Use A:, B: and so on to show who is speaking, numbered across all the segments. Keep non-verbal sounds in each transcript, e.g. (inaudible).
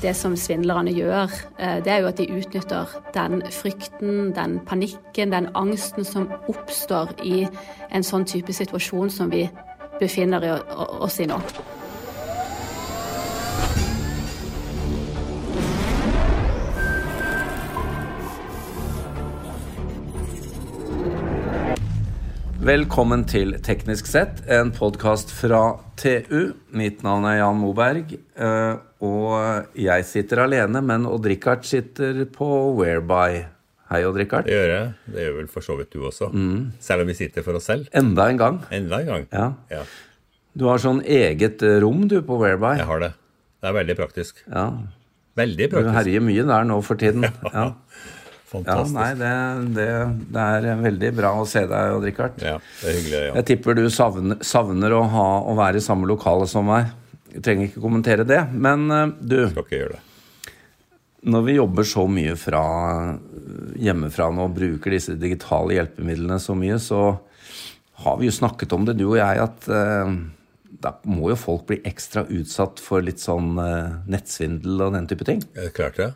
A: det som svindlerne gjør, det er jo at de utnytter den frykten, den panikken, den angsten som oppstår i en sånn type situasjon som vi befinner oss i nå.
B: Velkommen til Teknisk sett, en podkast fra TU. Mitt navn er Jan Moberg. Eh, og jeg sitter alene, men Odd-Rikard sitter på Whereby. Hei, Odd-Rikard.
C: Det gjør jeg. Det gjør vel for så vidt du også. Mm. Selv om vi sitter for oss selv.
B: Enda en gang.
C: Enda en gang.
B: Ja. ja. Du har sånn eget rom du på Whereby.
C: Jeg har det. Det er veldig praktisk.
B: Ja.
C: Veldig praktisk.
B: Du herjer mye der nå for tiden. (laughs)
C: Ja. Fantastisk.
B: Ja, nei, det, det, det, er veldig bra å se deg, Odd Rikard.
C: Ja, det er hyggelig, ja.
B: Jeg tipper du savner, savner å, ha, å, være i samme lokale som meg. Jeg trenger ikke kommentere det. Men uh, du
C: Skal ikke gjøre det.
B: Når vi jobber så mye fra hjemmefra nå og bruker disse digitale hjelpemidlene så mye, så har vi jo snakket om det, du og jeg, at eh, da må jo folk bli ekstra utsatt for litt sånn eh, nettsvindel og den type ting.
C: Ja, klart det.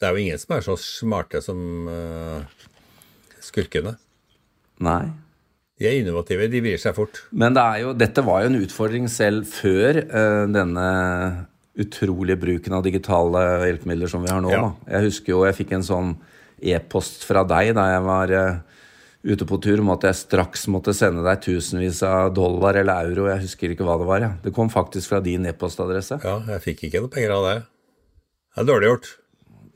C: Det er jo ingen som er så smarte som eh, skurkene.
B: Nei.
C: De er innovative. De vrir seg fort.
B: Men det jo, dette var jo en utfordring selv før uh, denne utrolige bruken av digitale hjelpemidler som vi har nå. Ja. Jeg husker jo jeg fikk en sånn e-post fra deg da jeg var uh, ute på tur om at jeg straks måtte sende deg tusenvis av dollar eller euro. Jeg husker ikke hva det var. Ja. Det kom faktisk fra din e-postadresse.
C: Ja, jeg fikk ikke noe penger av det. Det er dårlig gjort.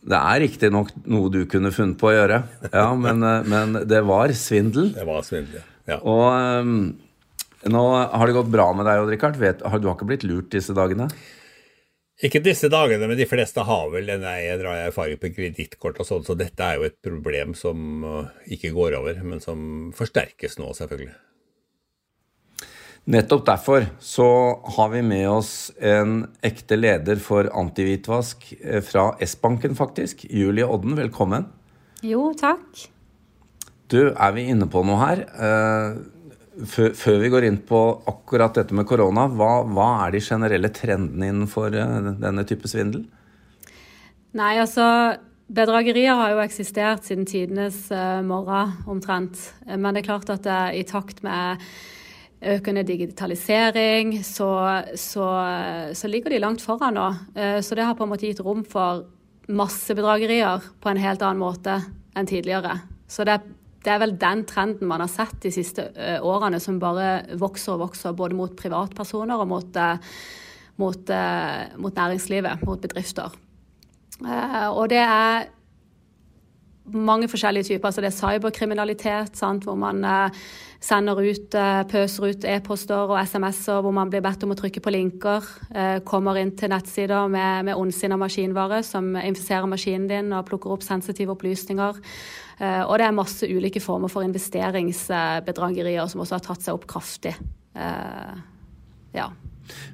B: Det er riktignok noe du kunne funnet på å gjøre, ja, men, eh, men, det var svindel.
C: Det var svindel, ja.
B: Og um, nå har det gått bra med deg, Odd Rikard. Du har ikke blitt lurt disse dagene?
C: Ikke disse dagene, men de fleste har vel en erfaring på kredittkort og sånn, så dette er jo et problem som eh, ikke går over, men som forsterkes nå, selvfølgelig.
B: Nettopp derfor så har vi med oss en ekte leder for antihvitvask eh, fra S-banken, faktisk. Julie Odden, velkommen.
A: Jo, takk.
B: Du, er vi inne på noe her? Eh, før, vi går inn på akkurat dette med korona, hva, hva er de generelle trendene innenfor eh, denne type svindel?
A: Nei, altså Bedragerier har jo eksistert siden tidenes morgen omtrent. Men det er klart at i takt med økende digitalisering, så, så, så, ligger de langt foran nå. Eh, så det har på en måte gitt rom for massebedragerier på en helt annen måte enn tidligere. Så det, det er vel den trenden man har sett de siste eh, årene, som bare vokser og vokser, både mot privatpersoner og mot, eh, mot, mot næringslivet, mot bedrifter. Og det er mange forskjellige typer. Altså det er cyberkriminalitet, sant? hvor man sender ut, eh, pøser ut e-poster og SMS-er hvor man blir bedt om å trykke på linker. Eh, kommer inn til nettsider med, med ondsinna maskinvare som infiserer maskinen din og plukker opp sensitive opplysninger. Eh, og det er masse ulike former for investeringsbedragerier som også har tatt seg opp kraftig. Ja.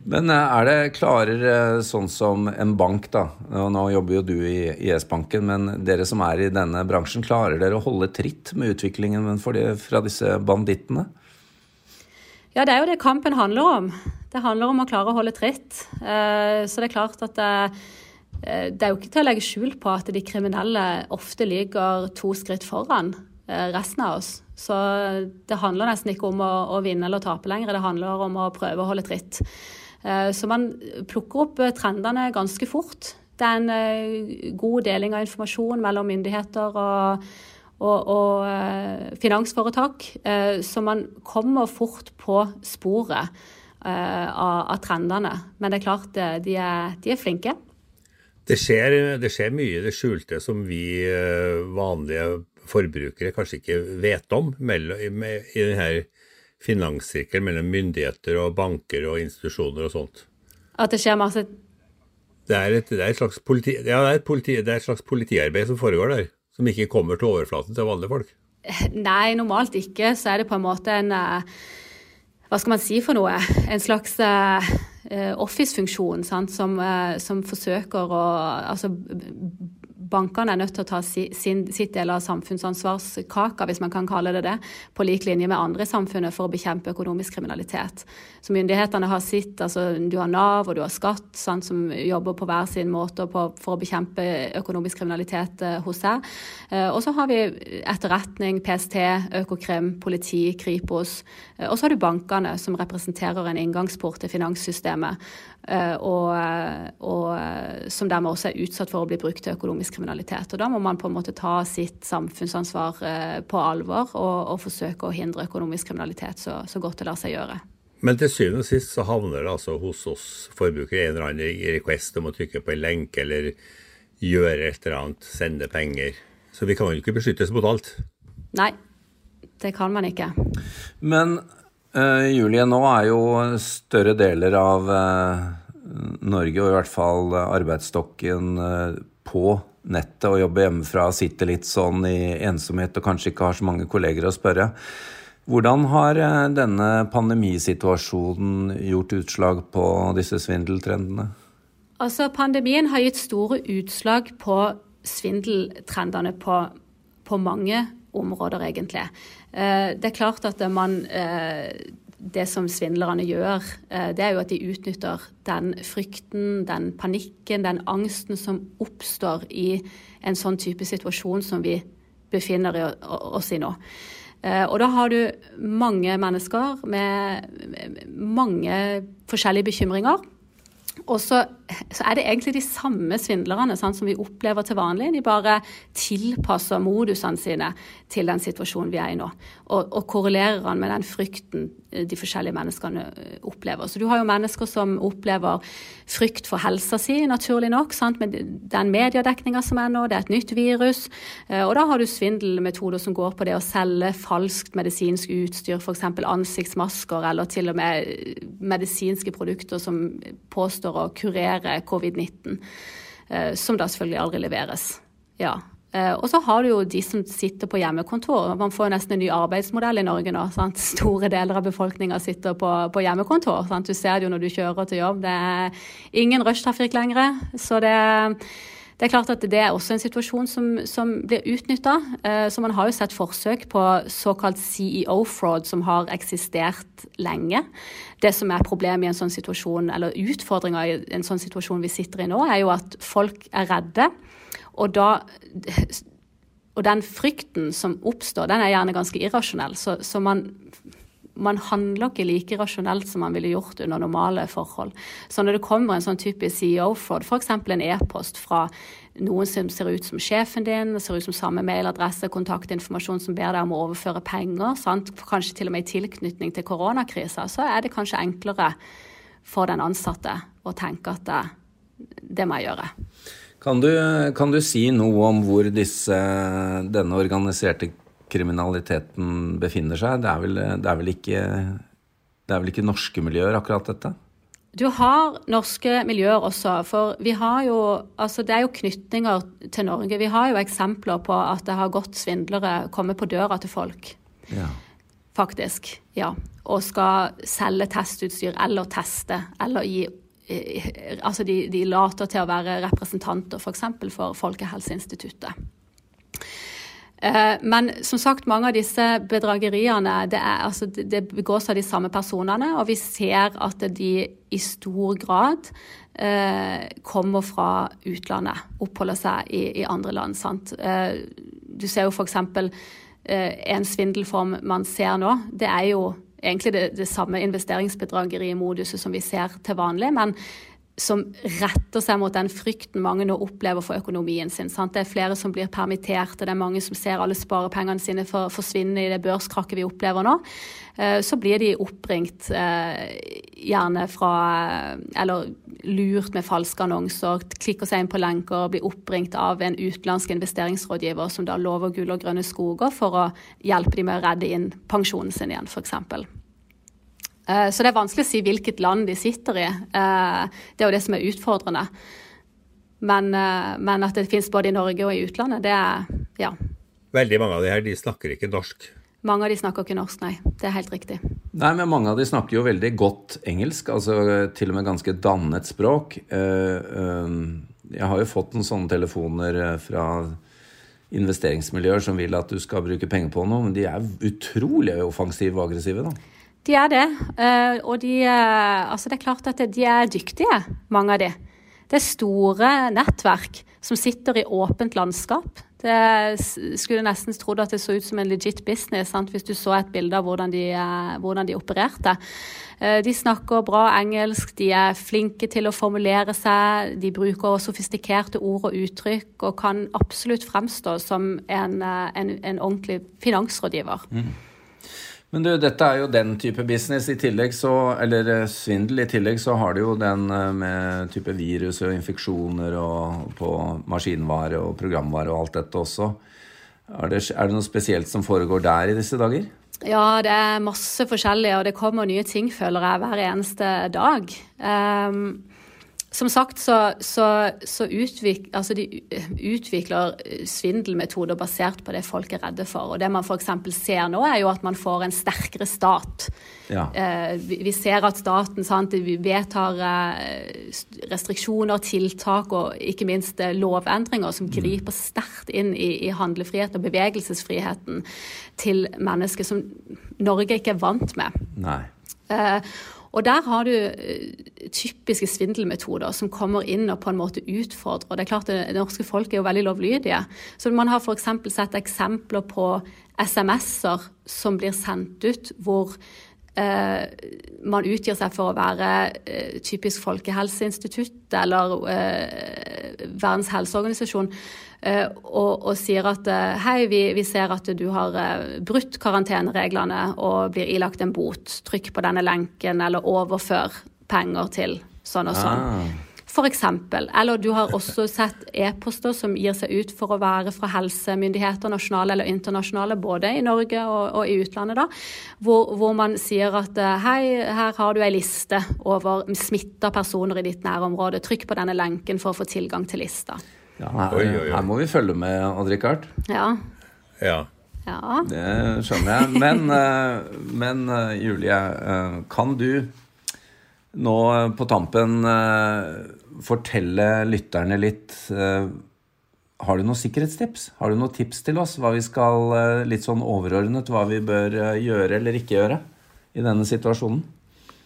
B: Men eh, er det klarere sånn som en bank, da? Nå jobber jo du i IS-banken, men dere som er i denne bransjen, klarer dere å holde tritt med utviklingen fra disse bandittene?
A: Ja, det er jo det kampen handler om. Det handler om å klare å holde tritt. Eh, så det er klart at det, eh, det er jo ikke til å legge skjul på at de kriminelle ofte ligger to skritt foran resten av oss. Så det handler nesten ikke om å, å, vinne eller tape lenger, det handler om å prøve å holde tritt. Eh, så man plukker opp eh, trendene ganske fort. Det er en eh, god deling av informasjon mellom myndigheter og, og, og finansforetak, så man kommer fort på sporet av, av trendene. Men det er klart, de er, de er flinke.
C: Det skjer, det skjer, mye det skjulte som vi vanlige forbrukere kanskje ikke vet om mellom, i denne finanssirkelen mellom myndigheter og banker og institusjoner og sånt.
A: At det skjer masse
C: Det er et, det er politi, ja, det er politi, det er et slags politiarbeid som foregår der, som ikke kommer til overflaten til vanlige folk.
A: Nei, normalt ikke. Så er det på en måte en eh, Hva skal man si for noe? En slags uh, Office-funksjon som, som, forsøker å altså, bankene er nødt til å ta sin, sitt del av samfunnsansvarskaka, hvis man kan kalle det det, på lik linje med andre i samfunnet for å bekjempe økonomisk kriminalitet. Så myndighetene har sitt, altså du har Nav og du har Skatt sant, som jobber på hver sin måte på, for å bekjempe økonomisk kriminalitet eh, hos seg. Eh, og så har vi etterretning, PST, Økokrim, politi, Kripos. Eh, og så har du bankene, som representerer en inngangsport til finanssystemet. Og, og, som dermed også er utsatt for å bli brukt til økonomisk kriminalitet. Og Da må man på en måte ta sitt samfunnsansvar eh, på alvor og, og forsøke å hindre økonomisk kriminalitet så, så, godt det lar seg gjøre.
C: Men til syvende og sist så havner det altså hos oss forbrukere en eller annen request om å trykke på en lenke eller gjøre et eller annet, sende penger. Så vi kan jo ikke beskyttes mot alt.
A: Nei, det kan man ikke.
B: Men Uh, Julie, nå er jo større deler av uh, Norge, og i hvert fall arbeidsstokken, uh, på nettet og jobber hjemmefra, sitter litt sånn i ensomhet og kanskje ikke har så mange kolleger å spørre. Hvordan har denne pandemisituasjonen gjort utslag på disse svindeltrendene?
A: Altså, Pandemien har gitt store utslag på svindeltrendene på, på mange områder, egentlig. Eh, det er klart at man eh, det som svindlerne gjør, eh, det er jo at de utnytter den frykten, den panikken, den angsten som oppstår i en sånn type situasjon som vi befinner oss i nå. Og da har du mange mennesker med mange forskjellige bekymringer. Og så, så, er det egentlig de samme svindlerne sant, som vi opplever til vanlig. De bare tilpasser modusene sine til den situasjonen vi er i nå. Og, og korrelerer den med den frykten eh, de forskjellige menneskene eh, opplever. Så du har jo mennesker som opplever frykt for helsa si, naturlig nok, sant, med den mediedekninga som er nå. Det er et nytt virus. Eh, og da har du svindelmetoder som går på det å selge falskt medisinsk utstyr, f.eks. ansiktsmasker, eller til og med medisinske produkter som påstår å kurere covid-19, eh, som da selvfølgelig aldri leveres. Ja. Eh, og så har du jo de som sitter på hjemmekontor. Man får nesten en ny arbeidsmodell i Norge nå. Sant? Store deler av befolkninga sitter på, på hjemmekontor. Sant? Du ser det jo når du kjører til jobb. Det er ingen rushtrafikk lenger. Så det det er klart at det er også en situasjon som, som blir utnytta. Eh, så man har jo sett forsøk på såkalt CEO-fraud, som har eksistert lenge. Det som er problemet i en sånn situasjon, eller utfordringa i en sånn situasjon vi sitter i nå, er jo at folk er redde. Og da og den frykten som oppstår, den er gjerne ganske irrasjonell. Så, så man man handler ikke like rasjonelt som man ville gjort under normale forhold. Så når det kommer en sånn type CEO-fraud, f.eks. en e-post fra noen som ser ut som sjefen din, ser ut som samme mailadresse, kontaktinformasjon som ber deg om å overføre penger, sant? kanskje til og med i tilknytning til koronakrisa, så er det kanskje enklere for den ansatte å tenke at det, det må jeg gjøre.
B: Kan du, kan du, si noe om hvor disse, denne organiserte kriminaliteten befinner seg. Det er vel, det er vel, ikke, det er vel ikke norske miljøer, akkurat dette?
A: Du har norske miljøer også, for vi har jo Altså, det er jo knytninger til Norge. Vi har jo eksempler på at det har gått svindlere komme på døra til folk. Ja. Faktisk. Ja. Og skal selge testutstyr eller teste eller gi eh, Altså, de, de later til å være representanter f.eks. For, for Folkehelseinstituttet. Eh, men som sagt, mange av disse bedrageriene det, er, altså, det begås av de samme personene. Og vi ser at de i stor grad eh, kommer fra utlandet. Oppholder seg i, i andre land. Sant? Eh, du ser jo f.eks. Eh, en svindelform man ser nå. Det er jo egentlig det, det samme investeringsbedragerimoduset som vi ser til vanlig. men som retter seg mot den frykten mange nå opplever for økonomien sin. Sant? Det er flere som blir permittert, og det er mange som ser alle sparepengene sine for, forsvinne i det børskrakket vi opplever nå. Eh, så blir de oppringt eh, gjerne fra Eller lurt med falske annonser, klikker seg inn på lenker, og blir oppringt av en utenlandsk investeringsrådgiver som da lover gull og grønne skoger for å hjelpe dem med å redde inn pensjonen sin igjen, f.eks. Eh, så det er vanskelig å si hvilket land de sitter i. Eh, det er jo det som er utfordrende. Men, eh, men at det finnes både i Norge og i utlandet, det er ja.
C: Veldig mange av de her de snakker ikke norsk.
A: Mange av de snakker ikke norsk, nei. Det er helt riktig.
B: Nei, men mange av de snakker jo veldig godt engelsk, altså til og med ganske dannet språk. jeg har jo fått noen sånne telefoner fra investeringsmiljøer som vil at du skal bruke penger på noe, men de er utrolig offensive og aggressive, da.
A: De er det. Eh, og de Altså, det er klart at de er dyktige, mange av de. Det er store nettverk som sitter i åpent landskap. Det skulle nesten trodd at det så ut som en legit business sant? hvis du så et bilde av hvordan de, eh, hvordan de, opererte. Eh, de snakker bra engelsk, de er flinke til å formulere seg, de bruker sofistikerte ord og uttrykk og kan absolutt fremstå som en, eh, en, en ordentlig finansrådgiver. Mm.
B: Men du, dette er jo den type business. I tillegg så, eller eh, svindel. I tillegg så har du jo den eh, med type virus og infeksjoner og på maskinvare og programvare og alt dette også. Er det, er det noe spesielt som foregår der i disse dager?
A: Ja, det er masse forskjellig, og det kommer nye ting, føler jeg, hver eneste dag. Um, som sagt så, så, så utvik, altså de utvikler svindelmetoder basert på det folk er redde for. Og det man f.eks. ser nå, er jo at man får en sterkere stat. Ja. Eh, vi, vi, ser at staten sant, vi vedtar eh, restriksjoner, tiltak og ikke minst eh, lovendringer som mm. griper sterkt inn i, i handlefriheten og bevegelsesfriheten til mennesker som Norge ikke er vant med.
B: Nei.
A: Og der har du eh, typiske svindelmetoder som kommer inn og på en måte utfordrer. Det er klart det, det norske folk er jo veldig lovlydige. Så man har f.eks. sett eksempler på SMS-er som blir sendt ut hvor eh, man utgir seg for å være eh, typisk Folkehelseinstitutt eller eh, Verdens helseorganisasjon. Og, og, sier at hei, vi, vi, ser at du har brutt karantenereglene og blir ilagt en bot. Trykk på denne lenken eller overfør penger til sånn og sånn. Ah. Eksempel. Eller du har også sett e-poster som gir seg ut for å være fra helsemyndigheter, nasjonale eller internasjonale, både i Norge og, og i utlandet, da, hvor, hvor, man sier at hei, her har du ei liste over smitta personer i ditt nærområde. Trykk på denne lenken for å få tilgang til lista.
B: Ja, her, oi, oi, oi. her må vi følge med, Odd-Rikard.
A: Ja.
C: ja.
A: Ja.
B: Det skjønner jeg. Men, eh, men, eh, Julie, eh, kan du nå på tampen fortelle lytterne litt Har du noen sikkerhetstips? Har du noen tips til oss? Hva vi skal, Litt sånn overordnet, hva vi bør gjøre eller ikke gjøre i denne situasjonen?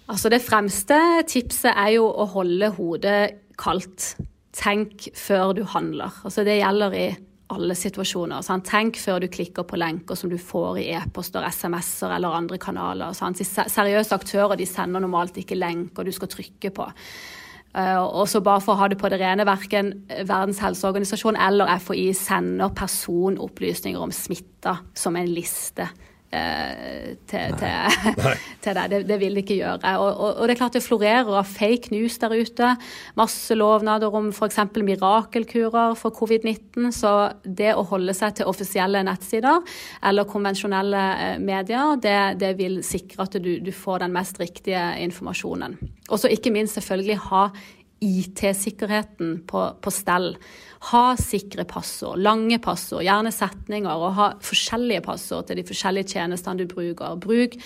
A: Altså Det fremste tipset er jo å holde hodet kaldt tenk før du handler. Altså det gjelder i alle situasjoner. Sant? Tenk før du klikker på lenker som du får i e-poster, SMS-er eller andre kanaler. Sant? Seriøse aktører de sender normalt ikke lenker du skal trykke på. Uh, og så bare for å ha det på det rene, Verken Verdens helseorganisasjon eller FHI sender personopplysninger om smitta som en liste Eh, til, til, (laughs) til, det. det. Det vil det ikke gjøre. Og, og, og, det er klart det florerer av fake news der ute. Masse lovnader om f.eks. mirakelkurer for covid-19. Så det å holde seg til offisielle nettsider eller konvensjonelle eh, medier, det, det vil sikre at du, du, får den mest riktige informasjonen. Og så ikke minst selvfølgelig ha IT-sikkerheten på, på stell. Ha sikre passord, lange passord, gjerne setninger, og ha forskjellige passord til de forskjellige tjenestene du bruker. Bruk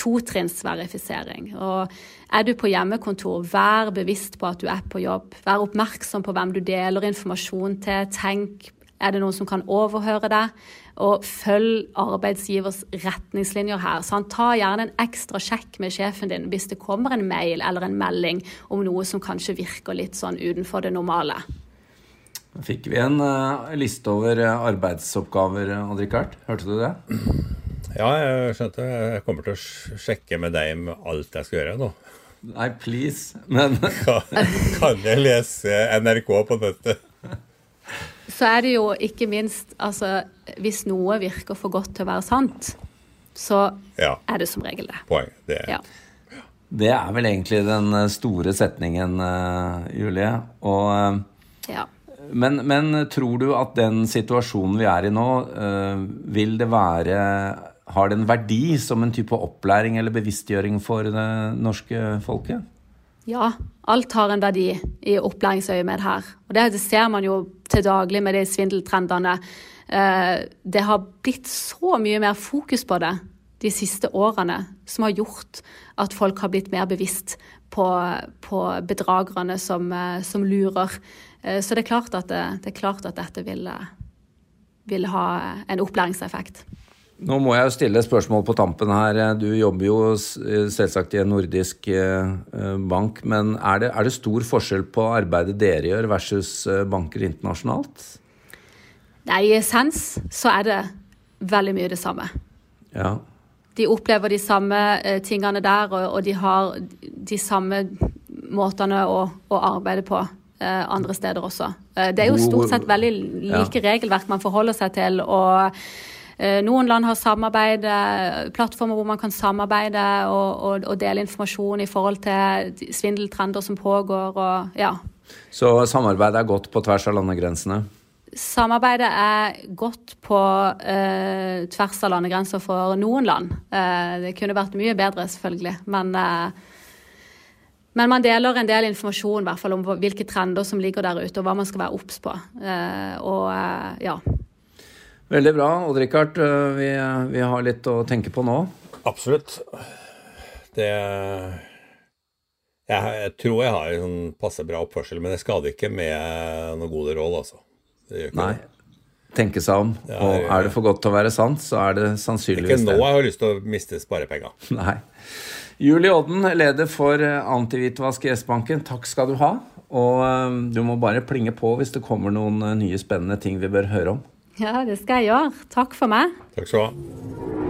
A: totrinnsverifisering. Og er du på hjemmekontor, vær bevisst på at du er på jobb. Vær oppmerksom på hvem du deler informasjon til. Tenk er det noen som kan overhøre deg? Og følg arbeidsgivers retningslinjer her. Så han tar gjerne en ekstra sjekk med sjefen din hvis det kommer en mail eller en melding om noe som kanskje virker litt sånn utenfor det normale.
B: Da fikk vi en uh, liste over uh, arbeidsoppgaver, Odd-Rikard. Hørte du det? (clears throat)
C: Ja, jeg skjønte. Jeg kommer til å sjekke med deg med alt jeg skal gjøre nå.
B: Nei, please, men (laughs)
C: Kan jeg lese NRK på nettet?
A: Så er det jo ikke minst altså, Hvis noe virker for godt til å være sant, så ja. er det som regel det.
C: Poeng. Det er.
B: Ja. det er vel egentlig den eh, store setningen, uh, Julie. Og, uh, ja. men, men, tror du at den situasjonen vi er i nå, vil det være Har det en verdi som en type opplæring eller bevisstgjøring for det norske folket?
A: Ja, alt har en verdi i opplæringsøyemed her. Og det, det, ser man jo til daglig med de svindeltrendene. Eh, det har blitt så mye mer fokus på det de siste årene som har gjort at folk har blitt mer bevisst på, på bedragerne som, som, lurer. Så det er klart at, det, det er klart at dette vil, vil ha en opplæringseffekt.
B: Nå må jeg jo stille spørsmål på tampen her. Du jobber jo selvsagt i en nordisk eh, bank, men er det, er det stor forskjell på arbeidet dere gjør versus eh, banker internasjonalt?
A: Nei, i essens så er det veldig mye det samme.
B: Ja.
A: De opplever de samme eh, tingene der, og de har de samme måtene å, å arbeide på andre steder også. Det er jo stort sett veldig like regelverk man forholder seg til. og Eh, noen land har samarbeid, plattformer hvor man kan samarbeide og, og, og, dele informasjon i forhold til svindeltrender som pågår. Og, ja.
B: Så samarbeidet er godt på tvers av landegrensene?
A: Samarbeidet er godt på eh, tvers av landegrenser for noen land. Eh, det kunne vært mye bedre, selvfølgelig. Men, eh, men man deler en del informasjon hvert fall, om hvilke trender som ligger der ute, og hva man skal være obs på. Eh, og eh, ja.
B: Veldig bra. Odd-Rikard, eh, vi, vi, har litt å tenke på nå.
C: Absolutt. Det Jeg, jeg tror jeg har en passe bra oppførsel, men det skader ikke med noen gode råd, altså.
B: Nei. Tenke seg om. Er, og er det for godt til å være sant, så er det sannsynligvis
C: det. Ikke nå jeg har lyst til å miste sparepenga. (laughs)
B: Nei. Julie Odden, leder for Antihvitvask i S-banken, takk skal du ha. Og eh, du må bare plinge på hvis det kommer noen nye spennende ting vi bør høre om.
A: Ja, det skal jeg gjøre. Takk for meg.
C: Takk skal du ha.